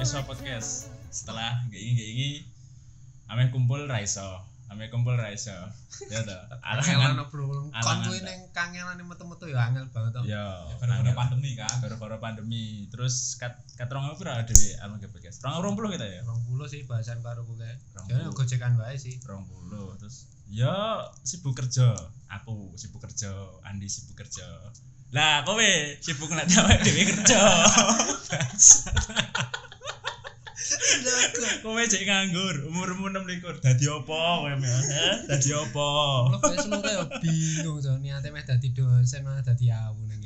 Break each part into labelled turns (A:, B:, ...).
A: Besok podcast setelah kayak gini kayak gini ame kumpul raiso ame kumpul raiso ya toh
B: Alangan
A: alangan
B: bro.
A: tak.
B: ning kangelan metu-metu ya angel banget to.
A: ya angel.
C: pandemi kan.
A: gara-gara pandemi terus kat kat rong aku ada anu ke podcast rong rong puluh kita ya
B: 20 sih bahasan kowe.
A: Rong
B: Jadi
A: puluh.
B: gojekan wae sih.
A: rong puluh terus ya sibuk kerja aku sibuk kerja Andi sibuk kerja lah kowe sibuk awake dhewe kerja kowe cek nganggur umurmu 6 likur dadi opo kowe eh? dadi opo
B: Lo kowe seluruh ya bingung to niate meh dadi dosen malah dadi awu ning.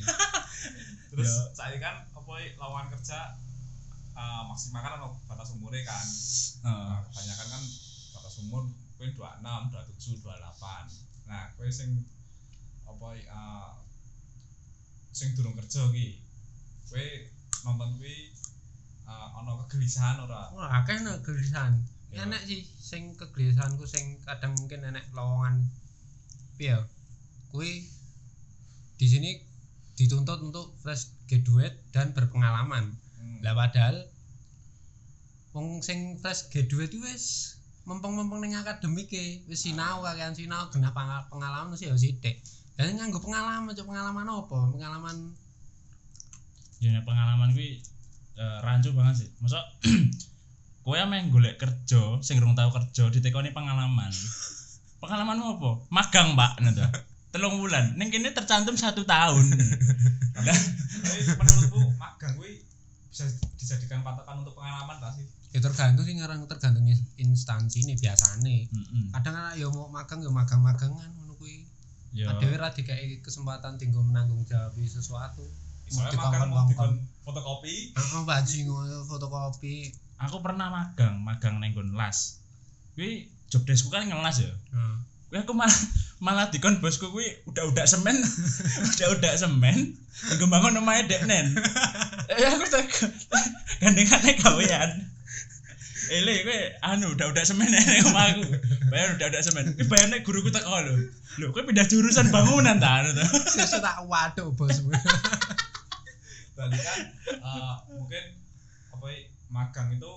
C: Terus
A: Ya.
C: saya kan apa lawan kerja eh, maksimal kan ono batas umurnya kan.
A: Heeh.
C: Nah, kebanyakan kan batas umur kowe 26, 27, 28. Nah, kowe sing apa eh, sing durung kerja ki. Kowe nonton kuwi eh, ono kegelisahan ora?
B: Wah, akeh nek gelisahan.
C: Ya.
B: Enek sih sing kegelisahanku sing kadang mungkin enek lowongan piye ya? Kuwi di sini dituntut untuk fresh graduate dan berpengalaman.
C: Hmm.
B: Lah padahal wong sing fresh graduate itu wis mempeng-mempeng ning akademik e, wis sinau kakean sinau genah pengalaman sih ya sithik. Dan nganggo pengalaman, cok pengalaman apa? Pengalaman
A: ya pengalaman kuwi eh, rancu banget sih masa kowe ameh golek kerja sing rung tau kerja ditekoni pengalaman pengalamanmu apa magang pak to telung bulan ning kene tercantum satu tahun
C: Tapi menurutku magang kuwi bisa dijadikan patokan untuk pengalaman tak sih?
B: ya tergantung sih ngarang tergantung in- instansi nih biasane.
A: Heeh.
B: Kadang kan ya mau magang ya magang-magangan ngono kuwi.
A: ya
B: Dhewe ra dikai kesempatan tinggal menanggung jawab sesuatu.
C: Soalnya magang dikon fotokopi,
B: Heeh, bajingan fotokopi.
A: aku pernah magang magang neng las kuwi job deskku kan ngelas ya
B: Heeh.
A: kuwi aku malah malah dikon bosku kuwi udah udah semen udah udah semen gue bangun omahe deknen eh aku tak gandengane gawean Ele kowe anu udah udah semen nek omahku. Bayar udah udah semen. Kuwi bayarne guruku teko lho. Lho kowe pindah jurusan bangunan ta anu to.
B: Sesuk tak waduk bosmu.
C: berarti kan eh, mungkin apa ya, magang itu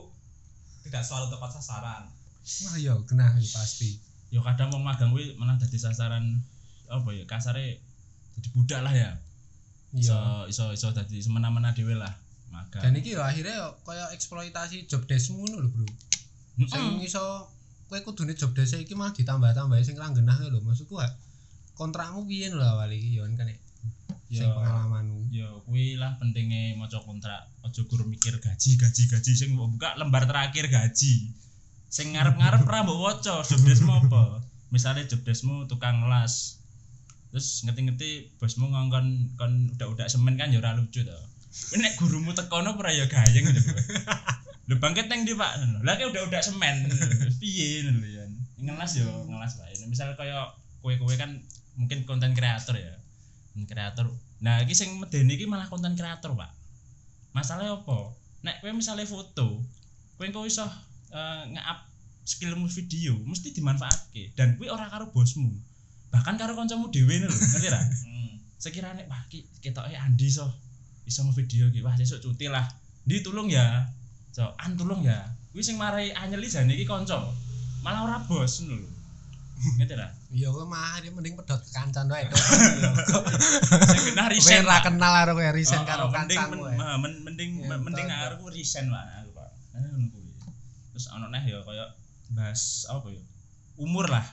C: tidak selalu tepat sasaran.
B: Wah ya kena ya pasti.
A: Ya kadang wong magang kuwi malah dadi sasaran apa ya kasare jadi budak lah ya. Iso
B: Iya.
A: iso iso dadi semena-mena dhewe lah magang.
B: Dan iki ya akhirnya ya kaya eksploitasi job deskmu ngono lho, Bro. Sing
A: Mm-mm.
B: iso kowe kudune job desk iki malah ditambah-tambahi sing ra genah lho. Maksudku kontrakmu piye lho awal iki ya kan nek sing pengalamanmu.
A: ya kuwi lah pentingnya maca kontrak. Aja gur mikir gaji gaji gaji. Sing buka lembar terakhir gaji. Sing ngarep-ngarep ra mbok waca job deskmu apa? Misalnya job deskmu tukang las. Terus ngerti-ngerti bosmu ngongkon kon udah-udah semen kan ya ora lucu to. Nek gurumu tekono ora ya gayeng gitu lho. Bangkit nang ndi Pak? Lah kayak udah-udah semen. Piye lho ya ngelas yo ngelas wae misalnya kaya kowe-kowe kan mungkin konten kreator ya kreator. Nah iki sing medeni iki malah konten kreator pak. Masalahnya apa? Nek kowe misalnya foto kowe engko iso eh, nge-up skillmu video mesti dimanfaatke. Dan kuwi ora karo bosmu. Bahkan karo kancamu dhewe lho ngerti ra? Sekiranya wah ki ketoke Andi iso iso ngevideo iki. Wah sesuk cuti lah. Ndi tulung ya. So an tulung ya. Kuwi sing marai anyeli jane iki kanca. Malah ora bos ngono lho. Ngerti ra
B: Ya kowe mah dia mending pedot ke kancan wae
A: sing genah
B: Kowe ra
A: Pak.
B: kenal karo kowe resign
A: Oh,
B: karo
A: ah, men- mending
B: Ya,
A: mending aku resign Pak. Aku Pak. Kuwi. Terus ono neh ya kaya bahas apa ya? Umur lah.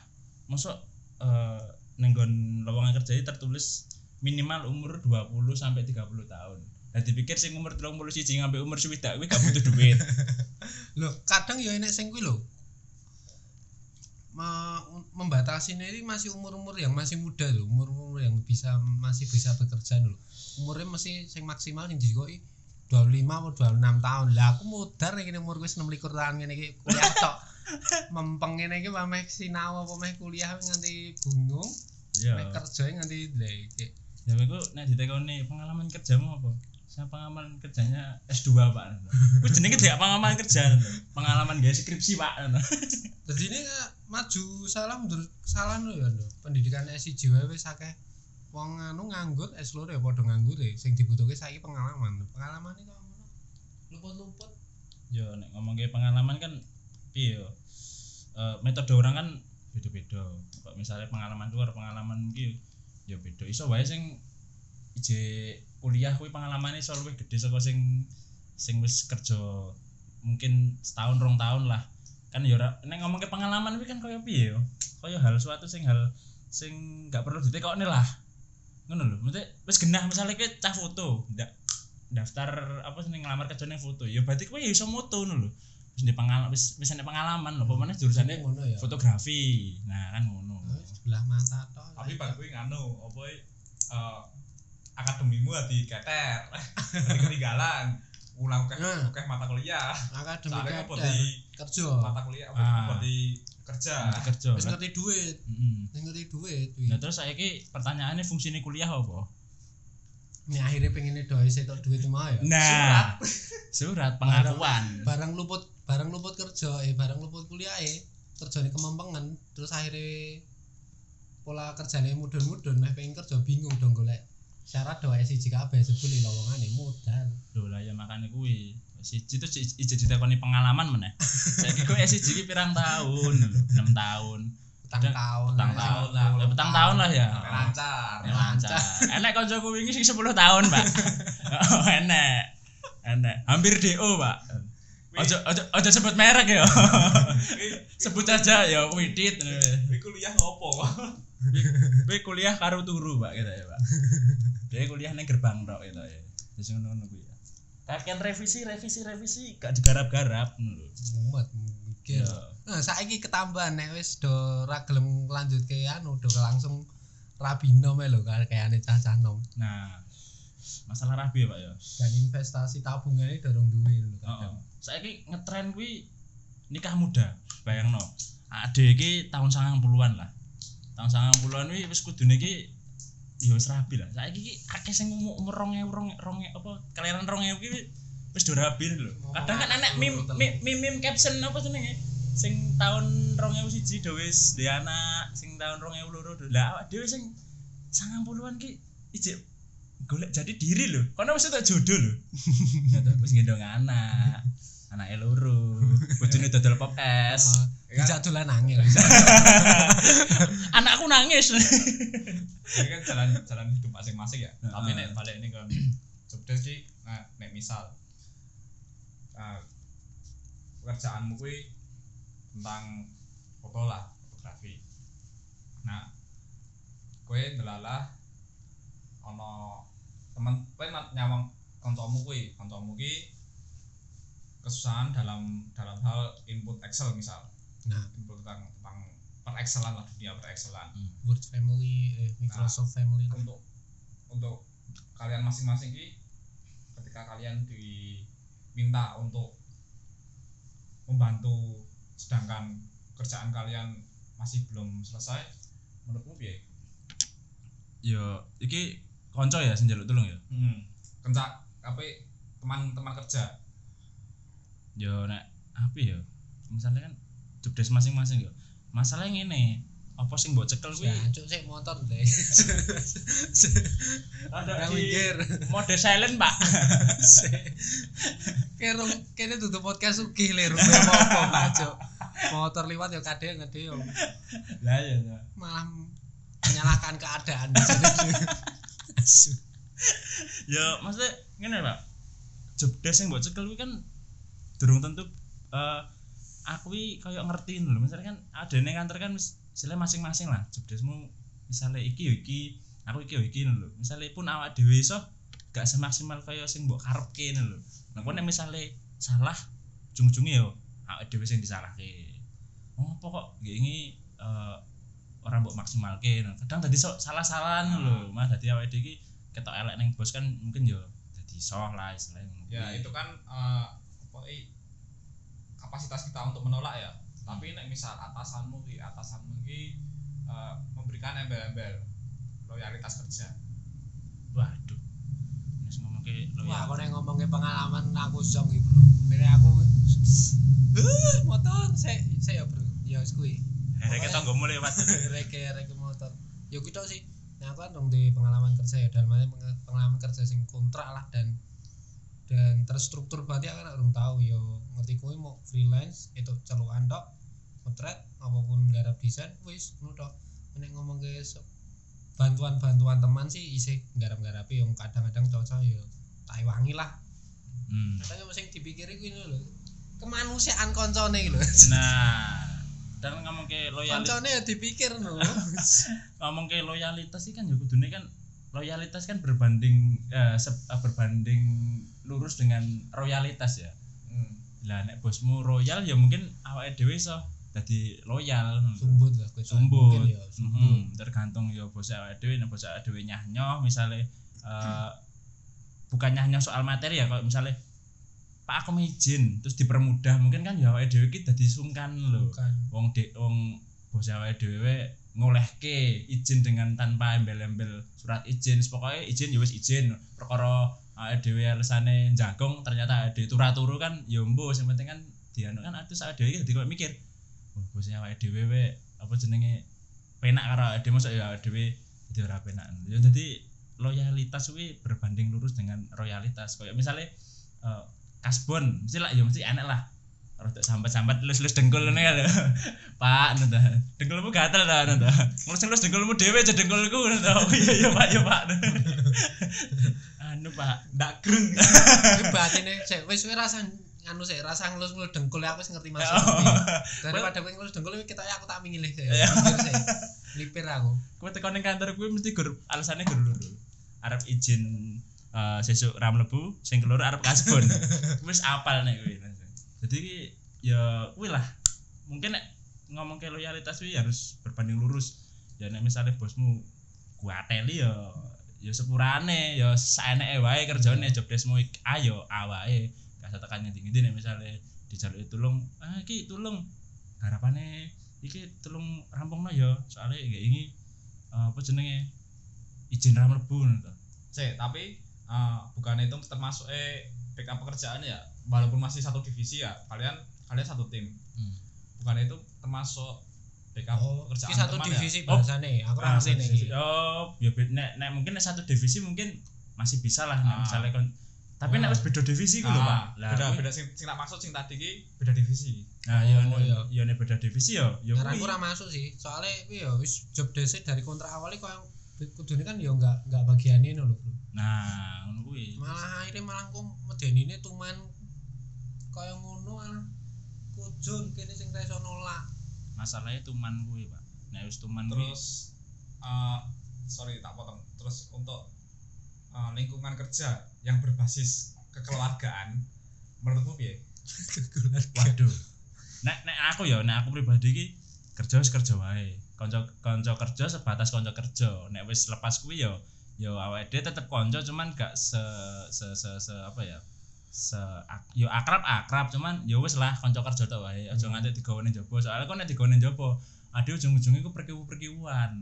A: Masuk eh nenggon lowongan kerja tertulis minimal umur 20 sampai 30 tahun. Nah dipikir sing umur 31 ngambil umur swidak kuwi gak butuh duit.
B: Loh, kadang ya enek sing kuwi lho. Me- membatasi ini masih umur-umur yang masih muda loh, umur-umur yang bisa masih bisa bekerja loh. Umurnya masih sing maksimal sing dikoki 25 atau 26 tahun. Lah aku mudar nek umur wis 26 tahun ngene iki kuliah tok. Mempeng ngene iki meh sinau apa meh kuliah nganti bingung,
A: Iya.
B: kerja nganti lek
A: Ya iku nek ditekoni pengalaman kerjamu apa? Saya pengalaman kerjanya S2, Pak. Kuwi jenenge tidak pengalaman kerja. Pengalaman gawe skripsi, Pak.
B: Jadi ini maju salah salah lho ya lho. Pendidikan S1 wae wis akeh wong anu nganggur S loro ya padha nganggur e. Sing dibutuhke saiki pengalaman. Pengalaman iki ngono. Luput-luput.
A: yo nek ngomong ke pengalaman kan piye yo Eh, metode orang kan beda-beda kok misalnya pengalaman luar pengalaman iki ya beda iso wae sing ije kuliah kuwi pengalamannya iso luwih gede saka sing sing wis kerja mungkin setahun rong tahun lah. Kan ya nek ngomong ke pengalaman kuwi kan kaya piye yo? Kaya hal suatu sing hal sing gak perlu ditekokne lah. Ngono lho mesti wis genah misalnya ke cah foto ndak daftar apa sih ngelamar kerja ning foto. Ya berarti kowe ya iso moto ngono lho. Wis di pengalaman wis wis pengalaman lho pemane jurusannya
B: ngono ya.
A: fotografi. Nah kan ngono.
B: Sebelah mata toh
C: tapi bar kuwi nganu apa eh akademimu di keter di ketinggalan. Ulang ke
B: Nah.
C: ke mata kuliah.
B: Akademi
C: soalnya apa
B: kader
C: di
B: kerja.
C: mata kuliah apa
A: Ah.
C: di kerja.
A: Kerja
B: wis ngerti duit.
A: Heeh.
B: wis ngerti duit
A: Nah terus saiki pertanyaannya fungsinya kuliah apa?
B: ini akhirnya pengen do setok duit mah ya?
A: Nah, surat. Pengakuan.
B: barang luput barang luput kerja eh barang luput kuliah eh kerjane kemempengan terus akhirnya pola kerjane mudun-mudun meh pengen kerja bingung dong golek syarat doa SIJ kabeh sebeli lowongane modal
A: Lho lah ya makane kuwi. Siji itu ije ditakoni pengalaman meneh. Saiki kowe siji iki pirang tahun lho, 6 tahun.
B: petang tahun
A: petang
B: lah.
A: tahun lah. Ya, petang tahun lah ya.
C: Lancar
A: Ya, lancar. Enek kancaku wingi sing 10 tahun, Pak. Oh, enek. Enek. Hampir DO, Pak. Ojo ojo ojo sebut merek ya. sebut aja ya Widit.
C: Kuwi kuliah ngopo
A: Kowe kuliah karo turu, Pak, gitu ya, Pak. Dia kuliah ning gerbang tok gitu ya. Wis ngono-ngono kuwi. ya. Kakean revisi, revisi, revisi gak digarap-garap ngono
B: mumet mikir
A: Ya.
B: nah saiki ketambahan nek wis do ra gelem lanjutke anu do langsung rabino me lho kayane cah-cah nom
A: Nah, masalah rabi ya, Pak ya.
B: dan investasi tabungannya dorong duwe lho
A: Heeh.
B: kadang
A: Saiki ngetren kuwi nikah muda. Bayangno. Ade iki tahun 90-an lah. Tahun 90-an kuwi wis kudune iki ya wis rabi lah. Saiki iki akeh sing umur umur 2000 2000 2000 apa kelahiran 2000 iki wis do rabi lho. Kadang kan anak meme meme, meme caption apa jenenge? Sing tahun 2001 do wis duwe anak, sing tahun 2002 do. Lah awak dhewe sing 90-an ki ijek golek jadi diri lho. Kono wis tak jodoh lho. Ya tak wis ngendong anak. Anake loro, bojone dodol pop es.
B: bisa dolan angin.
A: Anakku nangis.
C: ini kan jalan jalan hidup masing-masing ya. Tapi nek balik ini ke jobdesk ki nah, nek misal uh, pekerjaanmu kuwi tentang foto lah fotografi. Nah kowe ndelalah ana temen kowe na- nyawang kancamu kuwi. Kancamu ki kesusahan dalam dalam hal input Excel misal
B: nah
C: input tentang tentang per Excelan lah dunia per Excelan
B: Word family eh, Microsoft family lah.
C: untuk untuk kalian masing-masing ki ketika kalian diminta untuk membantu sedangkan kerjaan kalian masih belum selesai menurutmu piye?
A: Yo iki konco ya sing njaluk tulung ya.
C: Hmm. Kencak apa teman-teman kerja
A: Yo nek apa ya? Misalnya kan jobdesk masing-masing yo. Masalahnya ngene, apa sing mbok cekel kuwi
B: Jancuk sik motor deh.
A: ada
B: mikir.
A: mode silent, Pak.
B: Kero kene tutup podcast sugih le rumah apa bacok. Motor liwat ya kadhe ngede yo.
A: Lah ya.
B: Malah menyalahkan keadaan.
A: Ya maksudnya ngene, Pak. Jobdesk sing mbok cekel kuwi kan durung tentu eh aku kaya ngerti lho. Misalnya kan adene kantor kan istilahnya masing-masing lah jobdeskmu misalnya iki yo iki aku iki yo iki lho. Misalnya pun awak dhewe iso gak semaksimal kaya sing mbok karepke lho. Nah, nek misale salah ujung-ujunge yo awake dhewe sing disalahke. Oh, apa kok ngene eh ora mbok maksimalke. Nah, kadang dadi so, salah-salahan lho. Mas dadi awake dhewe iki ketok elek ning bos kan mungkin yo dadi soh lah istilahnya.
C: ya itu kan eh, apa i- kapasitas kita untuk menolak ya tapi nek misal atasanmu ki atasanmu ki eh, memberikan embel-embel loyalitas kerja
A: Waduh. Wis ngomong ke
B: Wah, aku nek ngomongke pengalaman aku zong iki, Bro. Bene aku Uh, motor sik sik ya, Bro. Ya wis kuwi.
A: Hereke tanggomu lewat.
B: reke reke motor. Ya kuwi tok sih. Nah, aku kan dong di pengalaman kerja ya dalam arti peng- pengalaman kerja sing kontrak lah dan dan terstruktur berarti aku kan urung tahu yo. Ngerti kuwi mau freelance itu celukan tok potret apa pun garap desain wis ngono tok. Nek ngomong ke bantuan-bantuan teman sih isih garap-garapi yang kadang-kadang cocok yo. Tak wangi lah.
A: Hmm.
B: kadang yang sing dipikiri kuwi lho kemanusiaan koncone iki lho.
A: Nah, dan ngomong ke loyalitas
B: koncone ya dipikir no.
A: Ngomong ke loyalitas sih kan ya kudune kan loyalitas kan berbanding eh, se- eh, berbanding lurus dengan royalitas ya.
C: Hmm.
A: Lah nek bosmu royal ya mungkin awake dhewe iso dadi loyal.
B: sumbut lah
A: Sumbut.
B: ya sumbut
A: Mm-mm, tergantung ya bos awake dhewe nek bos awake dhewe nyah-nyoh misale eh bukan nyah-nyoh soal materi ya kalau misale Pak aku mau izin terus dipermudah mungkin kan ya awake dhewe iki dadi sungkan lho.
B: bukan
A: wong dek wong bos awake dhewe ngolehke izin dengan tanpa embel-embel surat izin pokoknya izin ya wis izin perkara dhewe alesane jagong ternyata ada turu-turu kan ya mbo penting kan dianu kan atus dhewe iki dadi mikir oh bos awake dhewe we apa jenenge penak karo dhewe mosok ya dhewe dadi ora penak. Ya dadi loyalitas kuwi berbanding lurus dengan royalitas. Kayak misalnya eh, kasbon mesti lah ya mesti enak lah. Rada sambat-sambat lus-lus dengkul ngene kan Pak ngono ta. Dengkulmu gatel ta ta. Ngelus-ngelus dengkulmu dhewe aja dengkulku ta. Oh iya iya Pak iya Pak anu Pak.
C: Ndak greng
B: Iki batine sik wis wis rasa anu sik rasa ngelus-ngelus dengkul aku wis ngerti maksud daripada kowe ngelus dengkul ketok aku tak mingilih sik
A: Iya.
B: Lipir aku.
A: Kowe teko ning kantor kuwi mesti gur alasane gur loro arep izin eh, sesuk ra mlebu sing keloro arep kasbon. Wis apal nek kuwi. Jadi ya kuwi lah. Mungkin nek ngomong ke loyalitas kuwi harus berbanding lurus. Ya nek misalnya bosmu kuateli ya ya sepurane ya saeneke wae kerjane job deskmu iki. Ayo awake gak tekan ngendi-ngendi nek misale dijaluki tulung ah iki tulung. Harapane iki tulung rampungno ya soalnya gak ini eh, apa jenenge? Izin ra mlebu ngono
C: tapi eh, bukan itu termasuk eh backup pekerjaan ya. Walaupun masih satu divisi ya kalian kalian satu tim.
A: Hmm.
C: bukan itu termasuk backup pekerjaan
B: iki satu
C: teman
B: divisi
A: Oh.
B: bahasane aku ora
A: Ah,
B: ngerti nek iki
A: Oh, ya nek nek mungkin nek satu divisi mungkin masih bisa lah nek
C: Ah.
A: misalnya kon tapi nek
B: Ah.
A: wis beda divisi
C: ya
A: ku lho, Pak.
C: Ah,
A: Lah,
C: beda beda sing sing tak maksud sing tadi ki beda divisi
A: Nah, ya
B: Oh, iya.
A: ya nek beda divisi ya ya
B: Nah,
A: kuwi.
B: aku ora masuk sih. Soalnya kuwi ya wis job desk dari kontrak awalnya kok yang kudune kan ya enggak enggak bagiane lho, Bro.
A: Nah, ngono kuwi.
B: Malah akhirnya malah kok medenine tuman kaya ngono malah kujun kene sing iso nolak.
A: Masalahnya tuman kuwi, Pak. Nek wis
C: terus eh, sorry tak potong terus untuk eh, lingkungan kerja yang berbasis kekeluargaan menurutmu piye
A: waduh. Nek nek aku ya, nek aku pribadi iki kerja wis kerja wae. Kanca kanca kerja sebatas kanca kerja. Nek wis lepas kuwi ya ya awake dhewe tetep kanca cuman gak se se se, se apa ya? se ak- yo akrab akrab cuman yo wis lah kanca kerja tok wae aja
B: Hmm.
A: nganti digawane njaba soalnya kok nek digawane njaba ade ujung-ujungnya ku perkiwu-perkiwuan.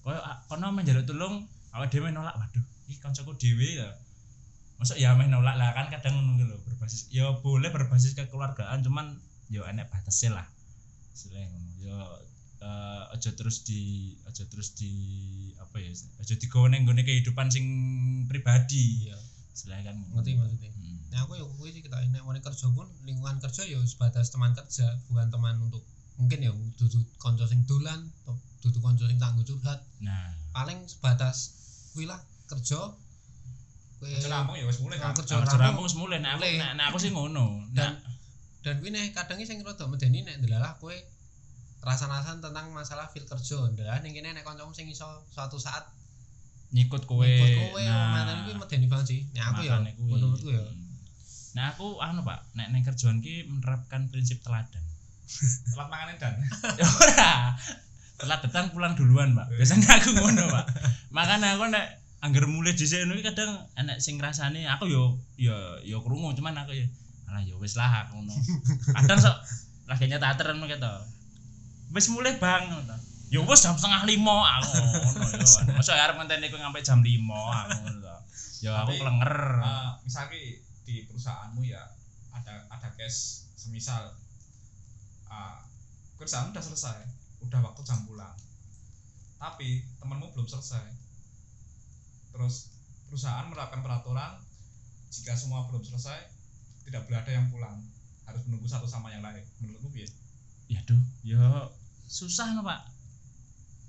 A: Koyo a- kono meh njaluk tulung awake dhewe nolak waduh iki kancaku dhewe ya. Masuk ya meh nolak lah kan kadang ngono loh berbasis ya boleh berbasis kekeluargaan cuman yo enek batasnya lah. Selain ngono yo eh, aja terus di aja terus di apa ya aja digawe ning nggone kehidupan sing pribadi.
B: Iya,
A: selain kan
B: ngerti maksudnya.
A: Hmm.
B: Nah, aku ya kuwi sih kita nek mau kerja pun lingkungan kerja ya sebatas teman kerja, bukan teman untuk mungkin ya dudu kanca sing dolan, atau dudu kanca sing tangguh curhat.
A: nah.
B: Paling sebatas kuwi lah kerja. Kowe
C: kerja rampung ya wis mulai kan?
B: Nah, kerja
A: kerja
B: rampung.
A: rampung wis mulai. Nah aku nah, nah aku sih ngono. Nah.
B: Dan- dan kuwi nek kadang sing rada medeni nek ndelalah kowe rasan-rasan tentang masalah feel kerja. Ndelalah ning kene nek kancamu sing iso suatu saat
A: nyikut kowe. nah.
B: mantan kuwi medeni banget sih. Nek aku ya menurutku ya.
A: Nah aku anu pak nek nek kerjaan ki menerapkan prinsip teladan
C: telat mangan dan
A: Ya ora. Telat datang pulang duluan pak biasanya aku ngono pak makanya aku nek angger mulai dhisik ngono iki kadang enek sing ngrasani aku yo yo yo krungu cuman aku ya alah yo wis lah aku ngono. Kadang sok lagi nyetater ngono gitu wis mulai bang ngono yo wis jam setengah lima aku ngono yo. Masa arep ngenteni kowe sampai jam lima aku ngono yo aku
C: Tapi,
A: klenger.
C: Eh, misalnya di perusahaanmu ya ada ada case semisal kerjaanmu udah selesai udah waktu jam pulang. Tapi temanmu belum selesai. Terus perusahaan menerapkan peraturan jika semua belum selesai tidak boleh ada yang pulang. Harus menunggu satu sama yang lain. Menurutmu piye?
A: Ya duh. Yo susah no pak.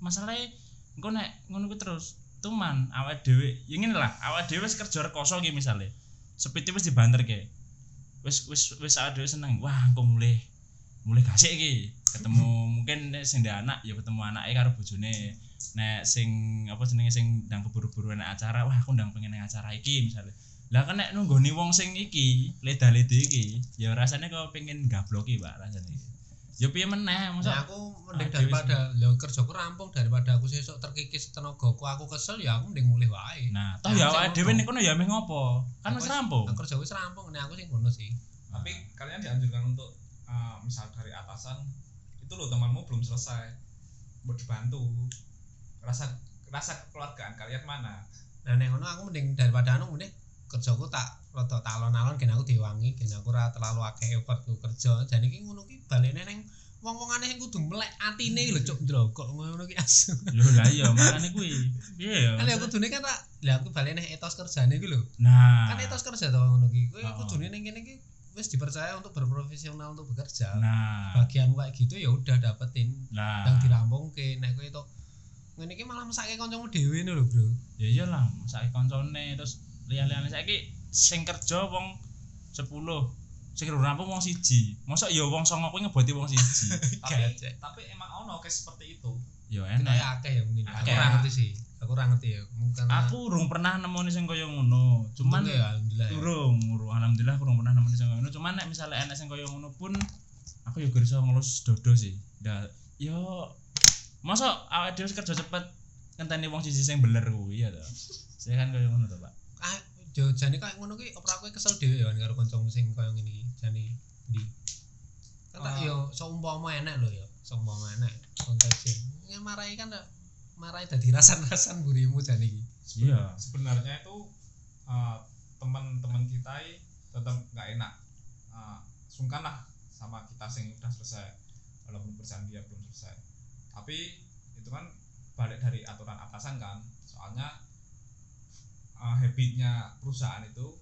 A: Masalahnya engko nek ku terus tuman awak dhewe ya ngene lah awak dhewe wis kerja rekoso iki misale. Sepiti wis dibanterke wis wis wis awak dhewe seneng. Wah engko mulai mulai gasik iki ketemu mungkin nek sing ndek anak ya ketemu anake karo bojone nek sing apa jenenge sing ndang keburu-buru enak acara wah aku ndang pengen nang acara iki misalnya lah kan nek nunggoni wong sing iki leda-lede iki ya rasanya kok pengen gabloki pak rasanya ya piye meneh masa
B: Nah, aku mending
A: Ah,
B: daripada lho kerjaku rampung daripada aku sesuk terkikis tenagaku aku kesel ya aku mending mulih wae.
A: Nah, toh
B: Nah,
A: ya awake dhewe
B: ngomong.
A: ning kono ya meh ngopo? Kan
B: Aku
A: wis
B: wis-
A: rampung.
B: Aku kerja wis rampung, nek aku sing ngono sih.
C: tapi kalian dianjurkan untuk uh, misal dari atasan itu loh temanmu belum selesai mau dibantu rasa rasa kekeluargaan kalian mana
B: Nah, nek ngono aku mending daripada anu mending kerjaku tak rada tak alon-alon gen aku diwangi, gen aku ora terlalu akeh effort ku kerja. Jan iki ngono ki balene ning wong-wongane sing kudu melek atine lho cuk ndrokok ngono ki asu.
A: Lho lah iya makane kuwi. Piye ya?
B: Kan ya kudune kan tak lah aku balene etos kerjane ki lho.
A: Nah.
B: Kan etos kerja to ngono ki.
A: Oh.
B: kudune ning kene ki wis dipercaya untuk berprofesional untuk bekerja.
A: Nah.
B: Bagian kayak gitu ya udah dapetin
A: Nah.
B: yang dirampungke nek kowe tok ngene iki malah mesake kancamu dhewe lho, Bro.
A: Ya iyalah, saiki koncone terus liya-liyane saiki sing kerja wong 10 sing rampung wong siji. Mosok ya wong 9 kuwi ngeboti wong siji.
C: tapi tapi emang ono case seperti itu
A: Ya
B: Kayak
A: enak.
B: akeh ya mungkin. Aku
A: Akeh.
B: ora ngerti sih. Aku ora ngerti ya. Mungkin
A: Aku urung pernah nemoni sing kaya ngono. Cuman
B: ya alhamdulillah. ya.
A: urung, urung alhamdulillah urung pernah nemoni sing kaya ngono. Cuman nek misalnya enek sing kaya ngono pun aku ya gak iso ngelus dodo sih. Ndak yo masa awake dhewe kerja cepet ngenteni wong siji sing beler kuwi ya to. Saya kan kaya ngono to, Pak.
B: Ah, jane kayak ngono ki opera kowe kesel dhewe ya karo kancamu sing kaya ngene iki. Jane ndi? Kan tak
C: Ah.
B: yo seumpama enek lho ya. Seumpama enek konteksnya. Ya marahi kan tak marahi dadi rasan-rasan burimu iki.
A: Iya.
C: sebenarnya itu uh, teman-teman kita ini tetap nggak enak uh, sungkan lah sama kita sing udah selesai walaupun pekerjaan dia belum selesai tapi itu kan balik dari aturan atasan kan soalnya uh, habitnya perusahaan itu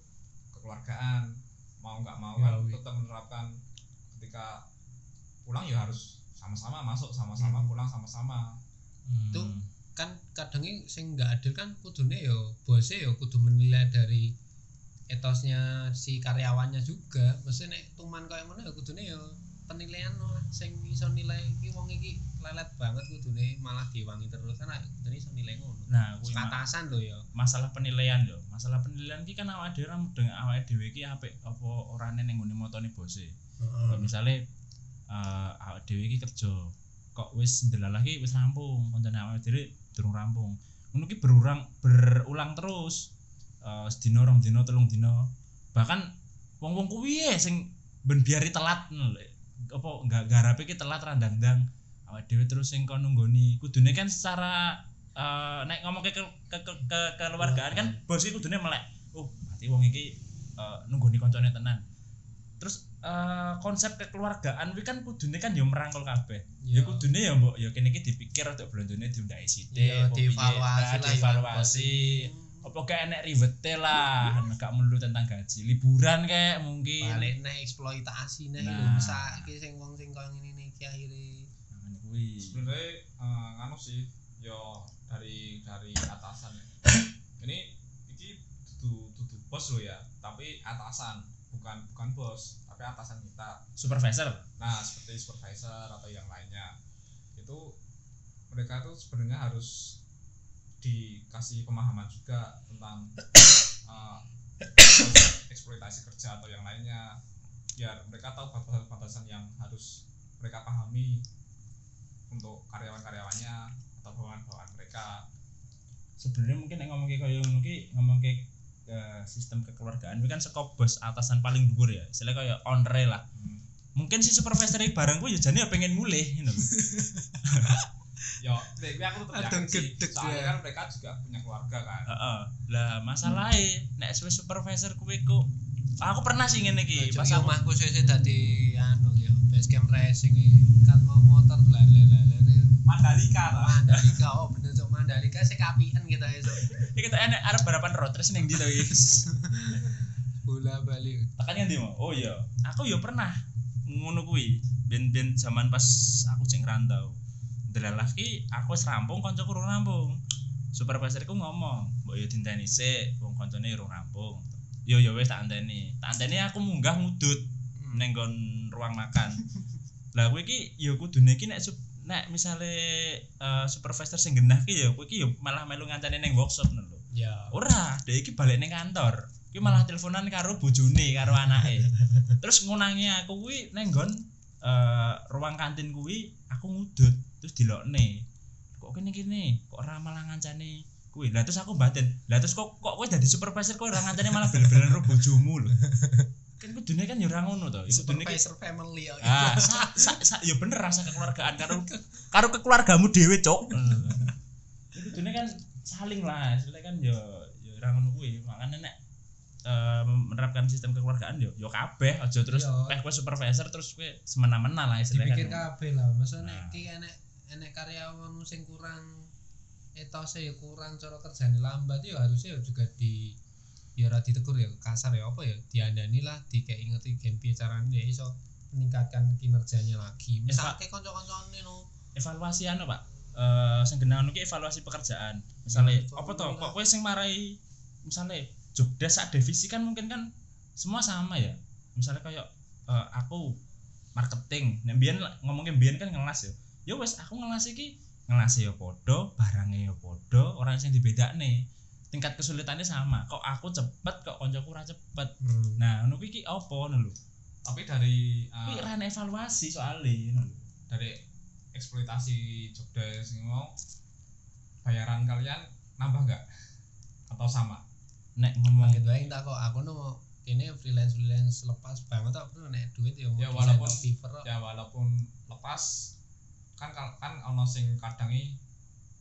C: kekeluargaan mau nggak mau kan
B: Ya, wi.
C: tetap menerapkan ketika pulang ya harus sama-sama masuk sama-sama
B: Hmm.
C: pulang sama-sama
A: Hmm.
B: Tuh. Kan kadang ini sing nggak adil kan kudune yo bose yo kudu menilai dari etosnya si karyawannya juga. Mesti nek tuman kayak ngono ya kudune yo penilaian lah. Sing iso nilai iki wong iki lelet banget kudune malah diwangi terus. Kan kudune iso nilai ngono.
A: Nah, kuwi ma-
B: atasan lho ya.
A: Masalah penilaian yo. Masalah penilaian ki kan awake dhewe mudeng awake dhewe ki apik apa orane ning nggone motone bose. Kayak misale eh awake dhewe iki kerja. Kok wis ndelalah ki wis rampung, koncone awake dhewe durung rampung. Ngono ki berulang berulang terus. Eh sedina rong dina telung dina. Bahkan wong-wong kuwi ya sing ben biari telat. Apa enggak garape ki telat randang-dang. Awake dhewe terus sing kon nunggoni. Kudune kan secara eh nek ngomong ke, ke, ke, ke- ke- keluargaan kan bos iki kudune melek. Oh, berarti wong iki eh, nunggoni koncone tenan. Terus eh, konsep kekeluargaan kuwi kan kudune kan ya merangkul kabeh. Ya
B: Iya.
A: kudune ya mbok ya kene iki dipikir untuk blondone diundake sithik.
B: Iya, dievaluasi
A: Nah,
B: lah,
A: dievaluasi. Apa gak enek ribete lah, gak melulu tentang gaji. Liburan kayak mungkin.
B: balik nek eksploitasi nek
A: Nah.
B: lho saiki sing wong sing kaya ngene iki akhire
A: Nah, kuwi.
C: sebenarnya eh, nganu sih yo dari dari atasan ya. ini iki dudu bos lo ya tapi atasan bukan bukan bos tapi atasan kita.
A: Supervisor.
C: nah seperti supervisor atau yang lainnya. Itu mereka tuh sebenarnya harus dikasih pemahaman juga tentang konsep eksploitasi kerja atau yang lainnya. Biar mereka tahu batasan-batasan yang harus mereka pahami untuk karyawan-karyawannya atau bawahan-bawahan mereka.
A: Sebenarnya mungkin ngomong kayak ngomong kayak eh, sistem kekeluargaan kuwi kan saka bos atasan paling dhuwur ya. Istilahnya kaya onre lah.
C: Hmm.
A: Mungkin si supervisor iki barang kuwi ya jane ya pengen mulih ngono lho.
C: yo tapi aku tetap
B: Adang
C: yakin sih
B: gedeg
C: soalnya
B: ya.
C: kan mereka juga punya keluarga kan
A: Heeh. Lah masalahnya nek suwe supervisor kuwi ku aku pernah sih ngene iki
B: pas
A: aku
B: omahku sesuk dadi anu ya base camp racing kan mau motor
C: Mandalika lah
B: Mandalika bener cok Kapian kita esuk
A: iki kita enek arep balapan road race ning ndi to iki.
B: bola-balik.
A: tekan ngendi mau oh iya. Aku yo pernah. Ngono kuwi. Ben-ben zaman pas aku cek ngrantau delalah ki aku wis rampung kancaku urung rampung. Supervisorku ngomong mbok yo dinteni sik wong kancane urung rampung. Yo yo wis tak anteni. Tak anteni aku munggah ngudut ning nggon ruang makan. Lah kowe iki yo kudune iki nek sup- nek misale eh, supervisor sing genah ki yo kowe iki yo malah melu ngancani ning workshop lho.
B: Ya.
A: ora dia iki balik ning kantor. Kuwi malah teleponan karo bojone karo anake. Terus ngunangi aku kuwi ning nggon eh, ruang kantin kuwi aku ngudut terus dilokne. Kok kene kene kok ora malah ngancani kuwi? Lah terus aku batin lah terus kok kok kowe dadi supervisor kok ora ngancani malah bel-belan karo bojomu lho kan kudune kan ya ora ngono to iku kudune ki
B: family ya.
A: ah sa, sa, sa, ya bener rasa kekeluargaan karo karo kekeluargamu dhewe cok itu kudune kan saling lah istilahnya kan yo yo ora ngono kuwi makane nek eh, menerapkan sistem kekeluargaan yo yo kabeh aja terus
B: Yo.
A: peh kowe supervisor terus kowe semena-mena lah istilahnya
B: Dipikir
A: kan
B: kabeh lah. Masa
A: Nah.
B: nek ki enek enek karyawan sing kurang etose ya kurang cara kerjane lambat ya harusnya ya juga di ya ora ditegur ya kasar ya apa ya diandani lah dikei ngerti gen piye carane ya iso meningkatkan kinerjanya lagi. Misalnya kayak kanca-kancane no.
A: evaluasi anu Pak? Eh sing genah anu evaluasi pekerjaan. Misalnya
B: Ya,
A: apa to?
B: alhamdulillah.
A: kok kowe sing marai misalnya job desk sak divisi kan mungkin kan semua sama ya? Misalnya kayak eh, aku marketing. Nek biyen ngomongin biyen kan ngelas ya. Ya wes aku ngelas iki ngelas ya padha barangnya ya padha orang sing dibedakne tingkat kesulitannya sama. Kok aku cepet kok koncoku ora cepet?
B: Hmm.
A: nah ngono kuwi iki apa ngono lho?
C: Tapi dari uh,
A: kuwi ran evaluasi soalnya ngono lho.
C: dari eksploitasi jobdesk ini mau bayaran kalian nambah nggak? Atau sama?
A: Nek ngomong
B: Gitu aja tak kok. Aku no ini freelance freelance lepas banget tak perlu nek duit ya
C: Ya, walaupun-
B: kok.
C: ya walaupun lepas kan kan ono sing kadangi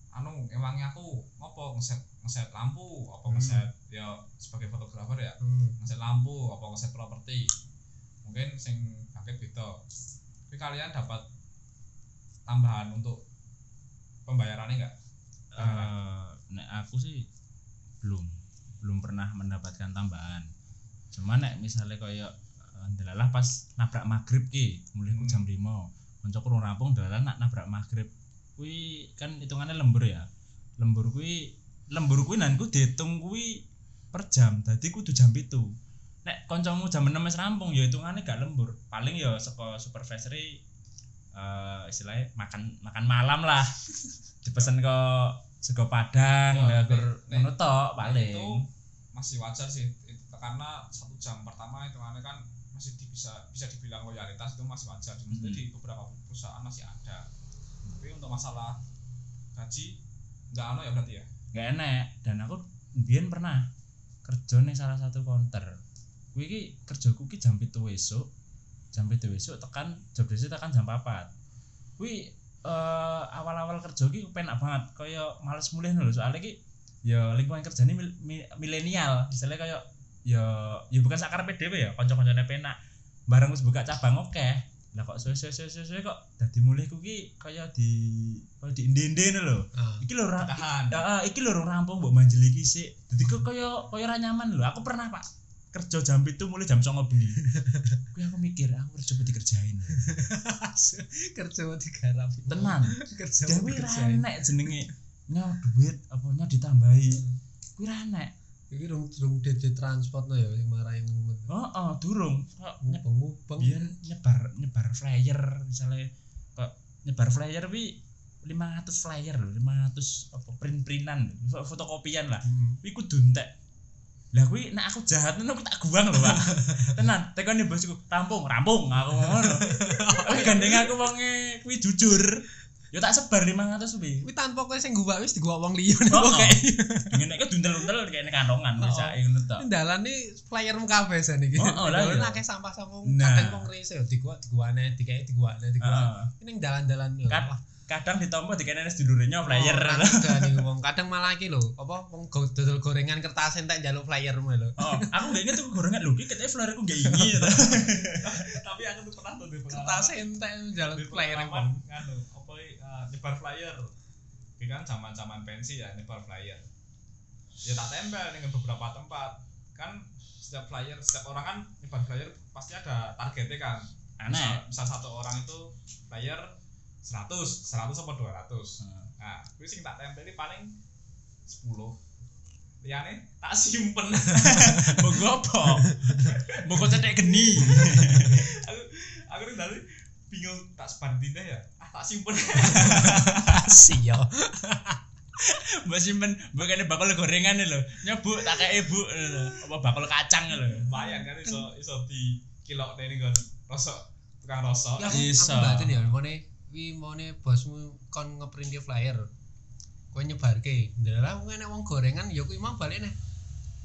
C: anu emangnya aku ngopo ngeset ngeset lampu apa
B: Hmm.
C: ngeset ya sebagai fotografer ya
B: Hmm.
C: ngeset lampu apa ngeset properti. Mungkin sing bangkit beda. Tapi kalian dapat tambahan untuk pembayarannya enggak
A: Eh, nek aku sih belum belum pernah mendapatkan tambahan. Cuma nek misalnya kayak eh, ndelalah pas nabrak maghrib ki mulai
C: Hmm.
A: jam 5 koncoku urung rampung ndelalah nak nabrak maghrib. Kuwi kan hitungannya lembur ya. Lembur kuwi lembur kuwi nanku dihitung kuwi per jam. Dadi kudu jam itu nek koncomu jam 6 wis rampung ya hitungannya gak lembur. Paling ya saka supervisor eh istilahnya makan makan malam lah. Dipesen ke sego padang
C: Ya,
A: gur ngono tok paling.
C: itu masih wajar sih. Itu, karena satu jam pertama hitungannya kan masih di- bisa bisa dibilang loyalitas itu masih wajar. Maksudnya
A: Hmm.
C: di beberapa perusahaan masih ada. Tapi untuk masalah gaji nggak ano ya berarti ya
A: gak enak. Dan aku biyen pernah kerja ning salah satu counter. Kuwi iki kerjaku ki jam 7 esuk. Jam 7 esuk tekan job desk tekan jam 4 kuwi eh, awal-awal kerja ki penak banget. Kaya males mulih lho soalnya ki ya lingkungan kerjane mil- mi- milenial. Misalnya kaya ya ya bukan sakarepe dhewe ya kanca-kancane penak. Bareng wis buka cabang oke lah kok suwe-suwe kok dadi mulihku ki kaya di kaya di inde-inde lho
B: Ah.
A: iki lho ra
C: tahan
A: Ya, ah, iki lho urung rampung mbok manjel iki sik. Dadi kok kaya kaya ora nyaman lho. Aku pernah, Pak. Kerja jam itu mulai jam 09.00 bengi. Kuwi aku mikir, aku harus coba dikerjain.
B: kerja mau digarap
A: Tenan.
B: kerja mau dikerjain
A: enek jenenge nyaw duit apa nyaw ditambahi. Kuwi ra enek.
B: Iki rung rung dede transport no ya sing marahi mumet
A: Heeh, durung. Kok nye-
B: ngubeng-ngubeng
A: biyen nyebar nyebar flyer misalnya kok nyebar flyer kuwi 500 flyer lho, 500 apa print-printan, fotokopian lah.
B: Hmm.
A: kuwi kudu entek. Lah kuwi nek aku jahat aku tak guang lho, Pak. Tenan, tekone bosku, rampung, rampung aku ngono. Kuwi gandeng aku wonge kuwi jujur. Ya tak sebar 500 kuwi.
B: Kuwi tanpa kowe sing gua wis digua wong liya
A: Oh,
B: kok kayak
A: Dengan nek duntel-duntel kayaknya kantongan
B: Oh.
A: bisa ngono tok.
B: dalan iki flyermu kabeh san iki.
A: Oh, oh, lah
B: Dalan
A: iya.
B: akeh sampah-sampah
A: Nah.
B: kadang wong rese ya digua diguane dikei diguane diguane.
A: Heeh.
B: Ini dalan-dalan yo. Wah,
A: Kadang ditompo dikene wis dulurnya flyer.
B: Oh, kadang malah iki lho, apa wong dodol gorengan kertas entek njaluk flyermu lho.
A: Oh, aku gak inget tuh gorengan lho, iki katanya flyerku gak ini.
C: tapi aku tuh pernah tuh di
B: Kertas entek njaluk flyer
C: nganu uh, nyebar flyer. Ini kan zaman zaman pensi ya nyebar flyer. Ya tak tempel dengan beberapa tempat. Kan setiap flyer setiap orang kan nyebar flyer pasti ada targetnya kan.
A: Aneh.
C: Misal, misal satu orang itu flyer 100 100 apa 200 nah kuwi sing tak tempeli paling 10 liyane tak simpen.
A: Mbok apa? Mbok cetek geni.
C: aku aku nih dari bingung tak tindak ya ah tak simpen
B: Siyo.
A: Mbok simpen mbok bakal gorengan lho. Nyebuk tak kayak ibu. Apa bakal kacang lho.
C: lumayan kan iso iso di kilo ini kan rosok tukang rosok
B: Ya, aku,
A: Iso.
B: aku batin ya, mone wi mone bosmu kon ngeprint di flyer. Kowe nyebarke. Ndalah aku enek wong gorengan ya kuwi mau balik nih.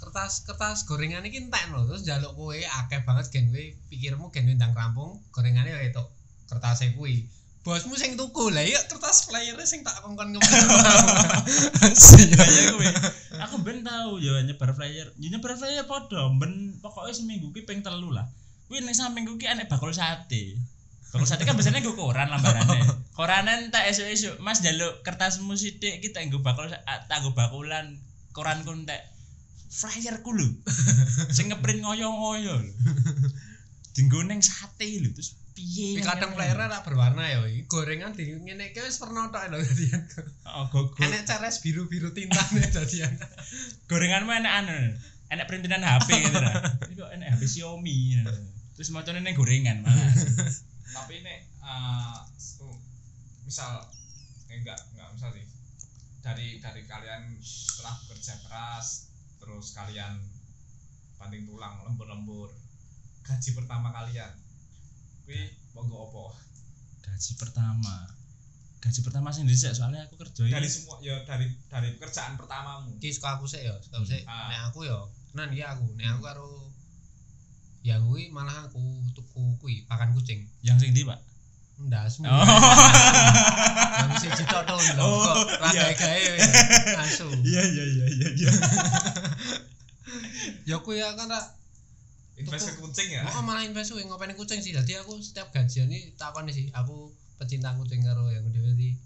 B: Kertas kertas gorengan iki entek lho, terus njaluk kowe akeh banget gen kowe pikirmu gen ndang rampung, gorengane ya itu kertasnya kuwi. Bosmu sing tuku lah ya kertas flyernya sing tak kongkon ngeprint.
A: Kayak kuwi. Aku ben tau yo nyebar flyer. Yo nyebar flyer padha ben pokoknya seminggu ki ping telu lah. Kuwi ning samping ki enek bakul sate. Bakul sate kan biasanya gue koran lambarane. Koranan tak esuk-esuk, Mas njaluk kertasmu sithik kita nggo bakul tak nggo bakulan koranku entek flyerku lho. Sing ngeprint ngoyo-ngoyo lho. Dinggo ning sate lho terus piye.
B: Tapi kadang flyernya tak berwarna ya, iki gorengan di ngene iki wis pernah tok lho dadian.
A: Oh, go, go.
B: Enek ceres biru-biru tintane dadian.
A: gorenganmu enak anu enak printinan HP gitu lah ini kok enak HP Xiaomi gitu. terus macamnya neng gorengan malah
C: tapi ini eh, su- misal eh, enggak enggak misal sih dari dari kalian setelah bekerja keras terus kalian banting tulang lembur-lembur gaji pertama kalian kuwi monggo apa
A: gaji pertama gaji pertama sih dhisik soalnya aku kerja
C: dari semua ya dari dari pekerjaan pertamamu
B: Ki suka aku sih ya, suka aku sih.
C: Ah.
B: Nek aku ya, nan ya aku, nek aku karo ya kuwi malah aku tuku kuwi pakan kucing.
A: yang sing di pak
B: Ndasmu.
A: oh
B: Yang siji tok to lho.
A: Oh, iya.
B: gawe-gawe asu.
A: iya iya iya iya iya
B: Ya kuwi ya kan ra
C: invest ke kucing ya?
B: Kok malah invest kuwi ngopeni kucing sih. Dadi aku setiap gajian iki takon sih, aku pecinta kucing karo yang dhewe iki.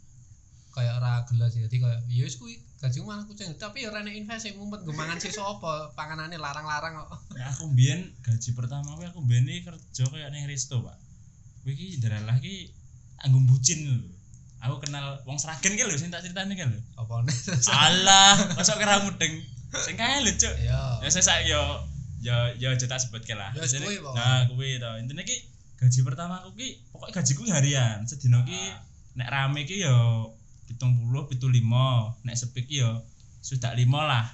B: Kayak ora gelo sih. Dadi kayak ya wis kuwi gajiku malah kucing. Tapi ya ora nek invest sing mumpet nggo mangan apa, panganane larang-larang kok.
A: Nah, aku mbien gaji pertama aku aku mbien iki kerja kayak ning resto pak. Kuwi iki dalah iki anggo bucin lho. Aku kenal wong Sragen ki lho sing tak critani ki lho.
B: Apa
A: alah masuk kira mudeng sing kae lho cuk.
B: Ya.
A: ya saya saya yo yo yo aja tak sebut lah.
B: Ya, kuwi
A: nah kuwi to. Intine ki gaji pertama aku ki pokoknya gajiku harian. Sedina ki
C: Ah.
A: nek rame ki yo 70 75 nek sepi ki yo sudah lima lah.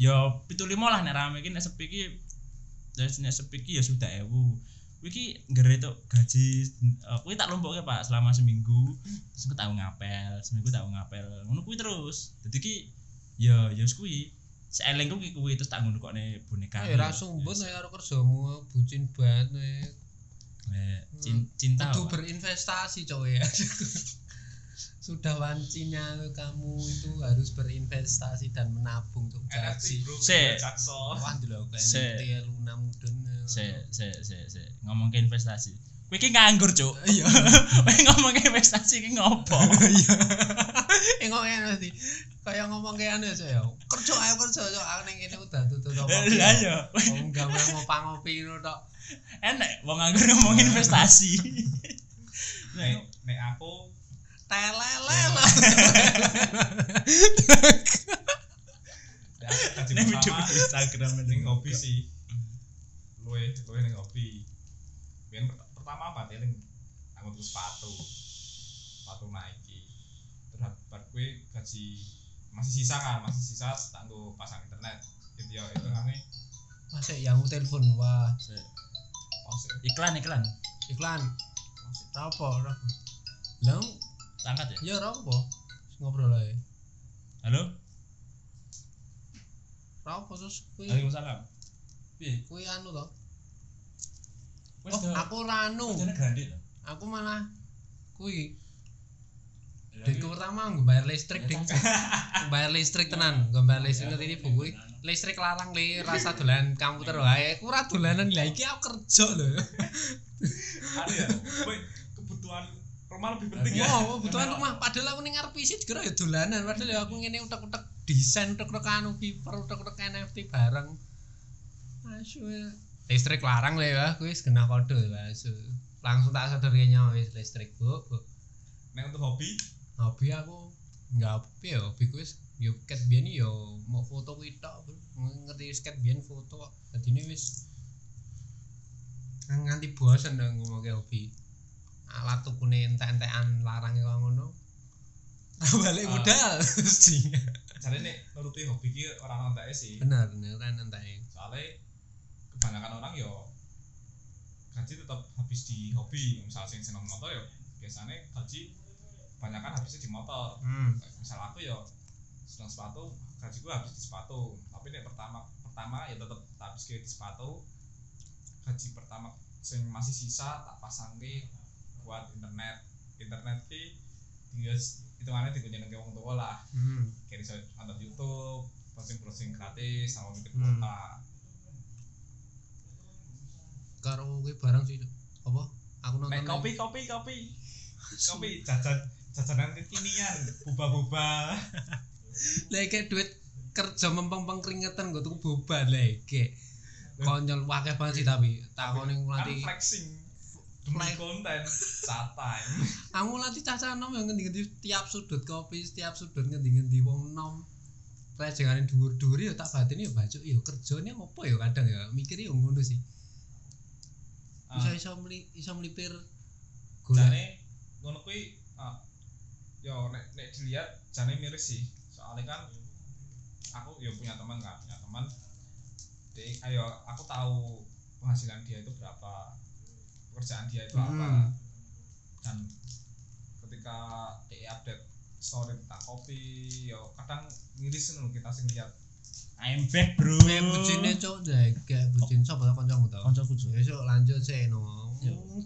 A: Yo 75 lah nek rame ki. Nek sepi ki ya nek sepi ki ya sudah ewu. Kuwi ki ngere tok gaji eh, kuwi tak lompokke Pak selama seminggu. Terus aku tau ngapel seminggu tau ngapel. Ngono kuwi terus. Dadi ki ya ya kuwi seelengku ki kuwi terus tak ngono kok nih boneka
B: Ya ora sumbut nek karo kerjamu bucin banget nek.
A: Eh, cin- cinta
B: Kudu berinvestasi coy ya. Sudah wancinya kamu itu harus berinvestasi dan menabung untuk gaji.
A: Se.
B: Wah dulu kayak
A: Se.
B: NFT Luna mudun.
A: se se se se ngomong ke investasi kowe ki nganggur cuk.
B: Iya.
A: kowe ngomong investasi ki ngopo?
B: Iya. Eh ngomong nanti kayak ngomong kayak anu ya. Kerja ayo kerja yo aku ning kene udah tutup apa.
A: lah ya
B: Wong gawe ngopi ngono tok.
A: enak wong nganggur ngomong investasi
C: nek nek aku
B: Telele
C: lah. nek
A: video Instagram
C: ning hobi sih. Luwe luwe ning biyen per- pertama apa ning aku tuku sepatu sepatu Nike. Terus bar kuwi gaji masih sisa kan masih sisa tak pasang internet. Gitu ya itu kami
B: Masih yang telepon wah.
A: Iklan iklan.
B: Iklan.
C: Masih.
B: Apa ora. Lah
A: angkat ya?
B: Ya ora apa. Ngobrol ae.
A: halo?
B: Apa terus kuwi
A: Waalaikumsalam. Piye?
B: Kuwi anu to.
A: Wis
B: Oh, aku anu.
A: to
B: Aku malah kuwi
A: Ya,
B: Dek pertama gue bayar listrik ding. bayar listrik tenan, gue bayar listrik ngerti ini buku listrik larang li rasa dolan komputer wae. Aku ora dolanan. Lah iki aku kerja lho.
C: ada ya kebutuhan rumah lebih penting ya.
B: Wow, kebutuhan rumah. Padahal aku ning ngarep isi dikira ya dolanan. Padahal ya aku ngene utek-utek desain utek-utek anu paper utek-utek NFT bareng. asu listrik larang lah ya kuwi wis kena kode langsung tak sadar kayaknya wis listrik bu, bu.
C: nek untuk hobi?
B: Hobi aku nggak apa ya hobi ku wis yo ket biyen yo mau foto kuwi tok bro. ngerti wis ket biyen foto dadi ini wis nganti bosen dong ngomongke hobi. Alat tukune entek-entekan larang kaya ngono. Balik
C: Ah.
B: modal mesti
C: jadi nek nuruti hobi ki orang orang sih.
B: Bener bener kan entek
C: soalnya kebanyakan orang yo gaji tetap habis di hobi. Misal sing seneng motor yo biasanya gaji kebanyakan habisnya di motor.
B: Hmm.
C: Misal aku yo seneng sepatu gajiku habis di sepatu. Tapi nek pertama pertama ya tetap habis di sepatu. Gaji pertama sing masih sisa tak pasang ke buat internet. Internet ki dia hitungannya dikunjungi ke wong tua lah
B: hmm.
C: Kayak nonton YouTube browsing browsing gratis sama mikir
B: Hmm. Karo kuwi barang sih apa? Aku nonton
C: Nek kopi kopi kopi. Kopi. Jajan jajanan kekinian boba boba
B: lek duit kerja mempeng-peng keringetan gue tuh boba. Lek konyol wakil banget sih tapi takoni
C: kan
B: nanti
C: flexing. Demi konten time.
B: Aku nanti caca nom yang ngendi-ngendi tiap sudut kopi setiap sudut ngendi-ngendi wong nom. Kayak jangan dhuwur-dhuwur ya tak batin ya baju ya kerjanya apa ya kadang ya? Mikir ya ngono sih bisa
C: Ah,
B: iso meli iso melipir
C: jane ngono kuwi ah, yo nek nek dilihat jane miris sih. Soalnya kan aku yo punya teman kan punya teman. Dek, ayo aku tahu penghasilan dia itu berapa pekerjaan dia itu apa.
B: Hmm.
C: dan ketika dia update story tentang kopi yo kadang miris loh kita sing lihat
A: I'm back bro
B: Nek bucine cok jaga bucin sapa kancamu to
A: Kancaku, Cuk.
B: Besok lanjut sih no.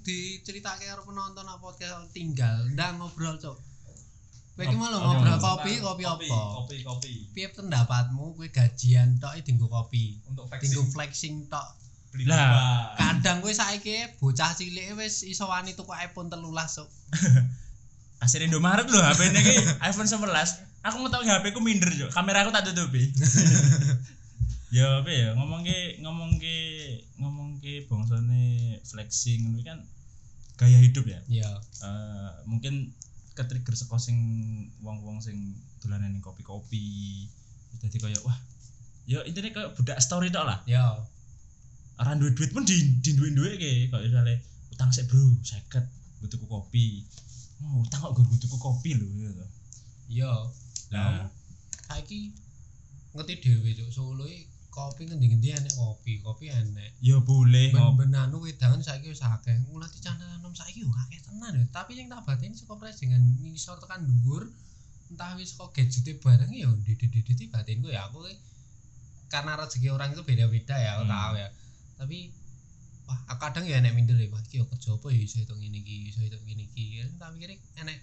B: Diceritake karo penonton apa podcast tinggal ndang ngobrol cok. Kowe iki malah
A: apa
B: ngobrol kopi, kopi apa?
C: kopi kopi
B: Piye pendapatmu kowe gajian tok iki dinggo kopi?
C: untuk flexing
B: flexing tok.
C: beli
A: Lah.
B: Kadang kowe saiki bocah cilik wis iso wani tuku iPhone 13 cok.
A: Asir Indomaret lho HP ini ki iPhone 11 Aku ngetok HP ku minder yo Kamera aku tak tutupi. Ya apa ya? Ngomong ke ngomong ke ngomong ke bangsane flexing ngono kan gaya hidup ya?
B: Ya.
A: Eh, mungkin ketrigger saka sing wong-wong sing dolanan ning kopi-kopi. Jadi kayak wah ya intinya kayak budak story tok lah.
B: Ya.
A: orang duit duit pun di di duit duit kayak kalau misalnya utang sih bro seket gue tuku kopi oh utang kok gue tuku kopi loh gitu
B: Ya.
A: Nah.
B: Saiki ngerti dhewe cok Solo kopi ngendi-ngendi enek kopi, kopi enek.
A: ya boleh
B: ben-ben anu wedangan saiki wis akeh. Mulai dicandalan nom saiki yo akeh tenan ya. Tapi sing tak bateni saka pres dengan ngisor tekan dhuwur entah wis kok gadgete bareng ya didit-didit batinku ya aku karena rezeki orang itu beda-beda ya aku
A: Hmm.
B: tahu ya. Tapi wah kadang ya enek minder ya, wah iki yo kerja apa ya iso itu ngene iki, iso itu ngene iki. Tak pikir enek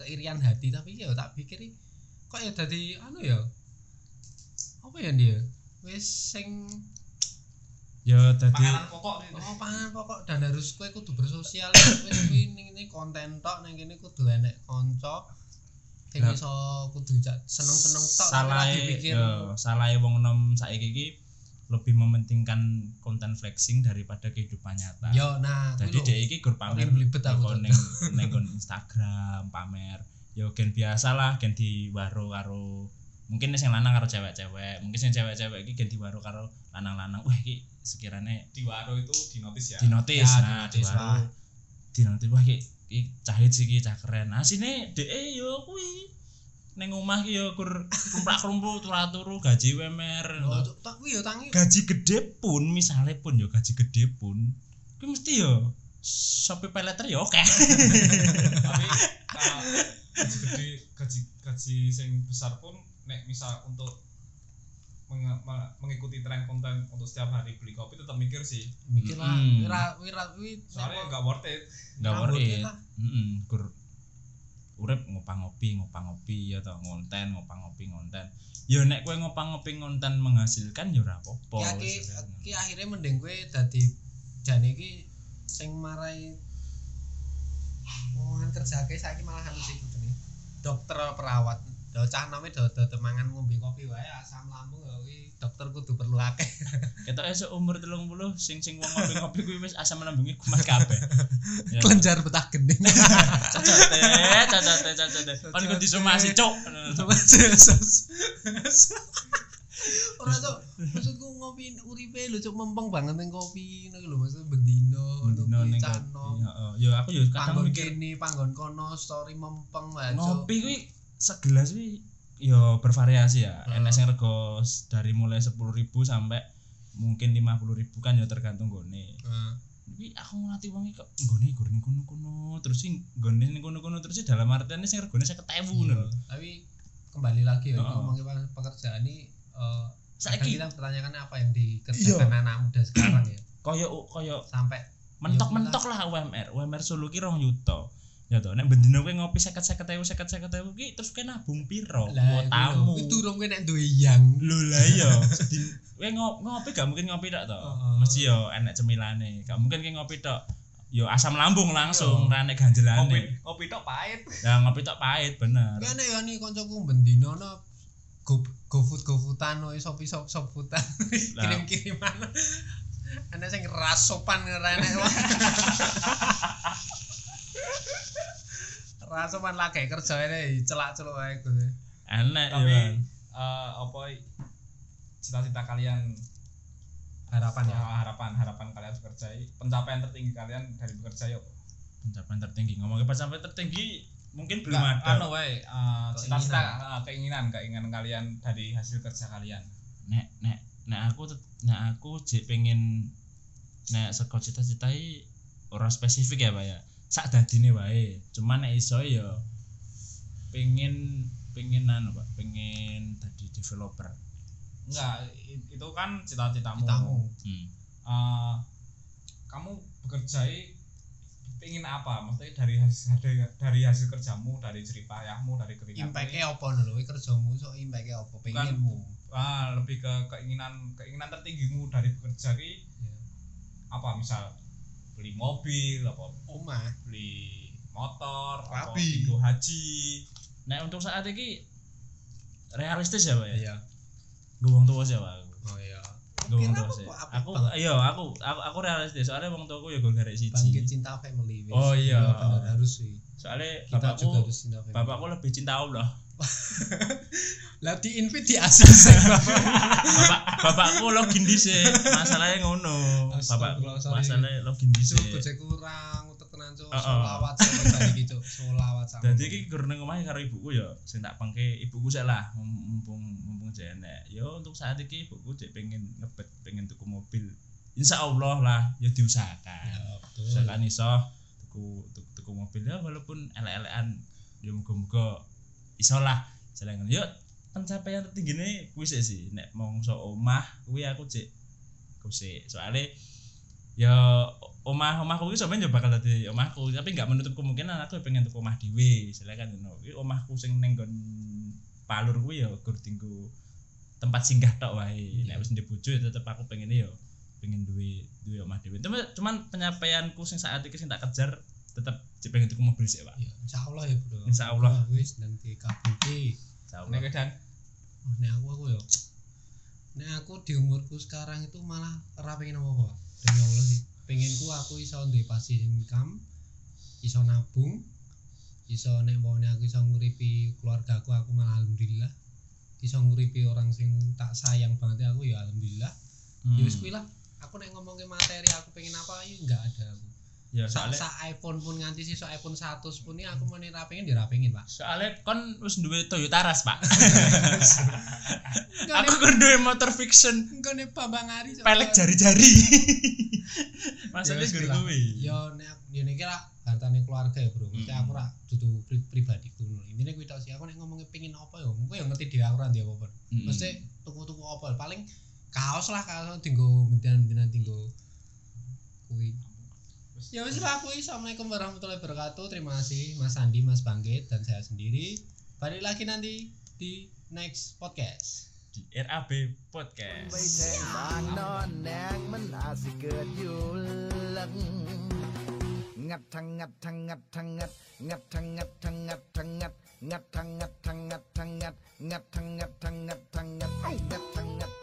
B: keirian hati tapi ya tak pikir kok ya dadi anu ya. Apa ya dia? Wis sing
A: ya tadi
C: makanan pokok nih
B: Oh, pangan pokok dan harus kowe kudu bersosial. Wis kuwi ning ini konten tok ning kene kudu enek kanca. Sing
A: Lah.
B: iso kudu seneng-seneng tok
A: salah
B: lagi pikir.
A: ya salah wong nom saiki iki lebih mementingkan konten flexing daripada kehidupan nyata.
B: Yo nah
A: jadi dia iki gur pamer nggon Instagram pamer. Yo gen biasa lah gen di waro karo mungkin sing lanang karo cewek-cewek. Mungkin sing cewek-cewek iki gen di waro karo lanang-lanang. Wah iki sekiranya
C: di waro itu di notis ya?
A: Di notis
B: Ya,
A: nah di
B: dinotis
A: waro.
B: lah.
A: di notis wah iki cahit sih iki cah keren. Nah sini DE yo kuwi ning omah ki yo kur krumprak-krumpuk turu-turu gaji wemer.
B: Oh, tak yo tangi.
A: gaji gede pun misalnya pun yo gaji gede pun kuwi mesti yo Shopee paylater yo oke.
C: Tapi kalau gaji gede gaji gaji sing besar pun nek misal untuk menge- me- mengikuti tren konten untuk setiap hari beli kopi tetap mikir sih.
B: Mikir lah,
A: Mm.
B: wira wira kuwi
C: soalnya nggak worth it.
A: Nggak worth it kur urip ngopang-ngopi ngopang-ngopi ya toh ngonten ngopang-ngopi ngonten. Ya nek kowe ngopang-ngopi ngonten menghasilkan ya ora apa-apa
B: ya ki ki akhirnya mending kowe dadi jane iki sing marai omongan kerja ke saiki malah anu sih kudune dokter perawat. Do cah nome do do temangan ngombe kopi wae asam lambung ya kuwi dokter kudu perlu akeh
A: Ketok esuk umur 30 sing sing wong ngopi-ngopi kuwi wis asam lambungnya kumat kabeh. Ya.
B: kelenjar betah gending
A: Cocote, cocote, cocote. Kon iku disomasi, cuk.
B: ora cok maksudku ngopi uripe lho cok mempeng banget ning kopi ngono lho maksud bendino
A: Bendino ning
B: cano.
A: Ya aku ya kadang
B: panggon
A: mikir
B: kene panggon kono story mempeng wae cok
A: ngopi kuwi segelas kuwi ya bervariasi ya.
B: Hmm.
A: Enak sing rego s- dari mulai 10.000 sampai mungkin 50.000 kan ya tergantung gone.
B: Heeh.
A: Kuwi aku ngelatih wong kok nggone gur ning kono-kono terus sing nggone ning kono-kono terus sih dalam artian sing regone 50.000 ngono
B: Iya,
A: lho.
B: tapi kembali lagi ya
A: Heeh.
B: ngomongin pekerjaan ini eh
A: Saiki
B: kita pertanyakan apa yang dikerjakan anak muda sekarang ya
A: koyo koyo
B: sampai
A: mentok-mentok lah UMR. UMR Solo ki 2 yuta. Ya toh, nek bendino kowe ngopi 50-50 50-50 ki terus kowe nabung piro? Kuotamu.
B: itu durung kowe nek duwe yang
A: Lho lah iya. Kowe ngo- ngopi gak mungkin ngopi tok toh. Mesti yo enek cemilane. Gak mungkin kowe ngopi tok. Yo asam lambung langsung
B: Iya.
A: ra nek ganjelane.
C: kopi tok pahit.
A: Ya ngopi tok pahit bener.
B: Kan ya nih koncoku bendino no go go food go foodan no sop sop foodan
A: Lah.
B: kirim kiriman ana sing ras sopan ngerene ras sopan lagi kerja ini celak celuk ae gitu
A: Enek
C: Tapi
A: yo.
C: eh, apa cita-cita kalian
B: harapan ya
C: eh, harapan harapan kalian bekerja pencapaian tertinggi kalian dari bekerja ya apa?
A: Pencapaian tertinggi. Ngomongin pencapaian tertinggi mungkin belum
C: Nggak,
A: ada.
C: anu wae
B: Keinginan.
C: cita-cita eh, keinginan keinginan kalian dari hasil kerja kalian
A: nek nek nek aku nek aku jek pengen nek saka cita-citai ora spesifik ya Pak ya sak dadine wae. Cuman nek iso ya pengen pengen anu Pak pengen dadi developer.
C: Enggak itu kan cita-citamu.
B: Tamu
A: hmm.
C: Eh, kamu bekerja pengen apa? Maksudnya dari hasil dari, dari hasil kerjamu dari jerih payahmu dari keringatmu.
B: Impactnya apa lo kerjamu so impactnya apa? Pengenmu.
C: Ah, lebih ke keinginan keinginan tertinggimu dari bekerja ki
B: Ya.
C: apa misal beli mobil apa
B: omah.
C: beli motor
B: Rabi.
C: tigo haji.
A: Nek untuk saat ini realistis ya Pak ya?
B: Iya.
A: Gue wong tua sih Pak. Aku
B: oh iya.
A: Gue
B: Kira
A: tua
B: apa
A: sih.
B: kok apik
A: aku iya aku aku aku realistis. Soalnya wong tuaku ya gue garek
B: bangkit
A: siji
B: cinta family.
A: Oh, iya.
B: harus sih.
A: Soalnya
B: kita
A: bapakku
B: juga harus cinta family.
A: bapakku lebih cinta Allah
B: lah di invite di ACC
A: bapak bapakku login dhisik masalahnya ngono. Bapak masalahnya login dhisik
B: gojek kurang utek tenan cuk. Sama bari iki cuk. Solawat sama.
A: Dadi iki gur nang omahe karo ibuku ya sing tak pengke ibuku sik lah mum- mumpung mumpung jek enek. Ya untuk saat iki ibuku jek pengen ngebet pengen tuku mobil. Insya Allah lah ya diusahakan.
B: Ya betul.
A: Usahakan iso tuku tuku, tuku mobil ya walaupun elek-elekan. Ya muga-muga iso lah. Jalan yuk pencapaian tertinggi ini kuwi sih. Nek mongso omah kuwi aku cek kusik soalnya ya omah omahku kuwi sampeyan ya bakal dadi omahku. Tapi nggak menutup kemungkinan aku pengen tuku omah dhewe. Silakan you know. Kuwi omahku sing ning nggon palur kuwi ya gur tinggu tempat singgah tok wae. Nek wis ndek bojo ya tetep aku pengen ya pengen duwe duwe omah dhewe. Cuma- cuman penyapaianku sing saat iki sing tak kejar tetep cek pengen tuku mobil sih Pak.
B: Ya insyaallah ya bro.
A: Insyaallah.
B: wis dan dikabulke
A: Insyaallah.
C: nek dan
B: Oh, nek aku aku ya. Nek aku di umurku sekarang itu malah ora pengen apa-apa demi Allah sih. Pengenku aku iso duwe passive income iso nabung iso nek mau aku iso nguripi keluarga aku aku malah alhamdulillah. Iso nguripi orang sing tak sayang banget aku ya alhamdulillah.
A: Hmm.
B: ya wis kuwi lah. Aku nek ngomongin materi aku pengen apa ya enggak ada aku
A: ya soalnya
B: sa iPhone pun nganti sih so iPhone 100 pun ini aku mau nih pengen dia ra pengen pak.
A: Soalnya kon wis duwe Toyota Ras Pak. Aku kan duwe motor fiction.
B: Enggak nih Bambang Ari so-
A: pelek jari-jari. Maksudnya
B: lah.
A: kuwi.
B: Yo nek yo nek lah hartane keluarga ya bro. Mesti
A: Hmm.
B: aku ra dudu pri pribadiku ngono. Intine kuwi tok sih aku nek ngomongin pengen apa ya engko ya ngerti dhewe aku ra ndek apa-apa.
A: Mm-mm.
B: mesti tuku-tuku apa paling kaos lah kaos tinggo mentian-mentian tinggo kuwi ya wis lah kuwi assalamualaikum warahmatullahi wabarakatuh terima kasih Mas Andi Mas Bangkit dan saya sendiri balik lagi nanti di next podcast
A: di RAB podcast
D: ไปแทงบางนอนแนงมันอาจสิเกิดอยู่หลัง งัดทั้งงัดทั้งงัดทั้งงัด งัดทั้งงัดทั้งงัดทั้งงัด งัดทั้งงัดทั้งงัดทั้งงัด งัดทั้งงัดทั้งงัด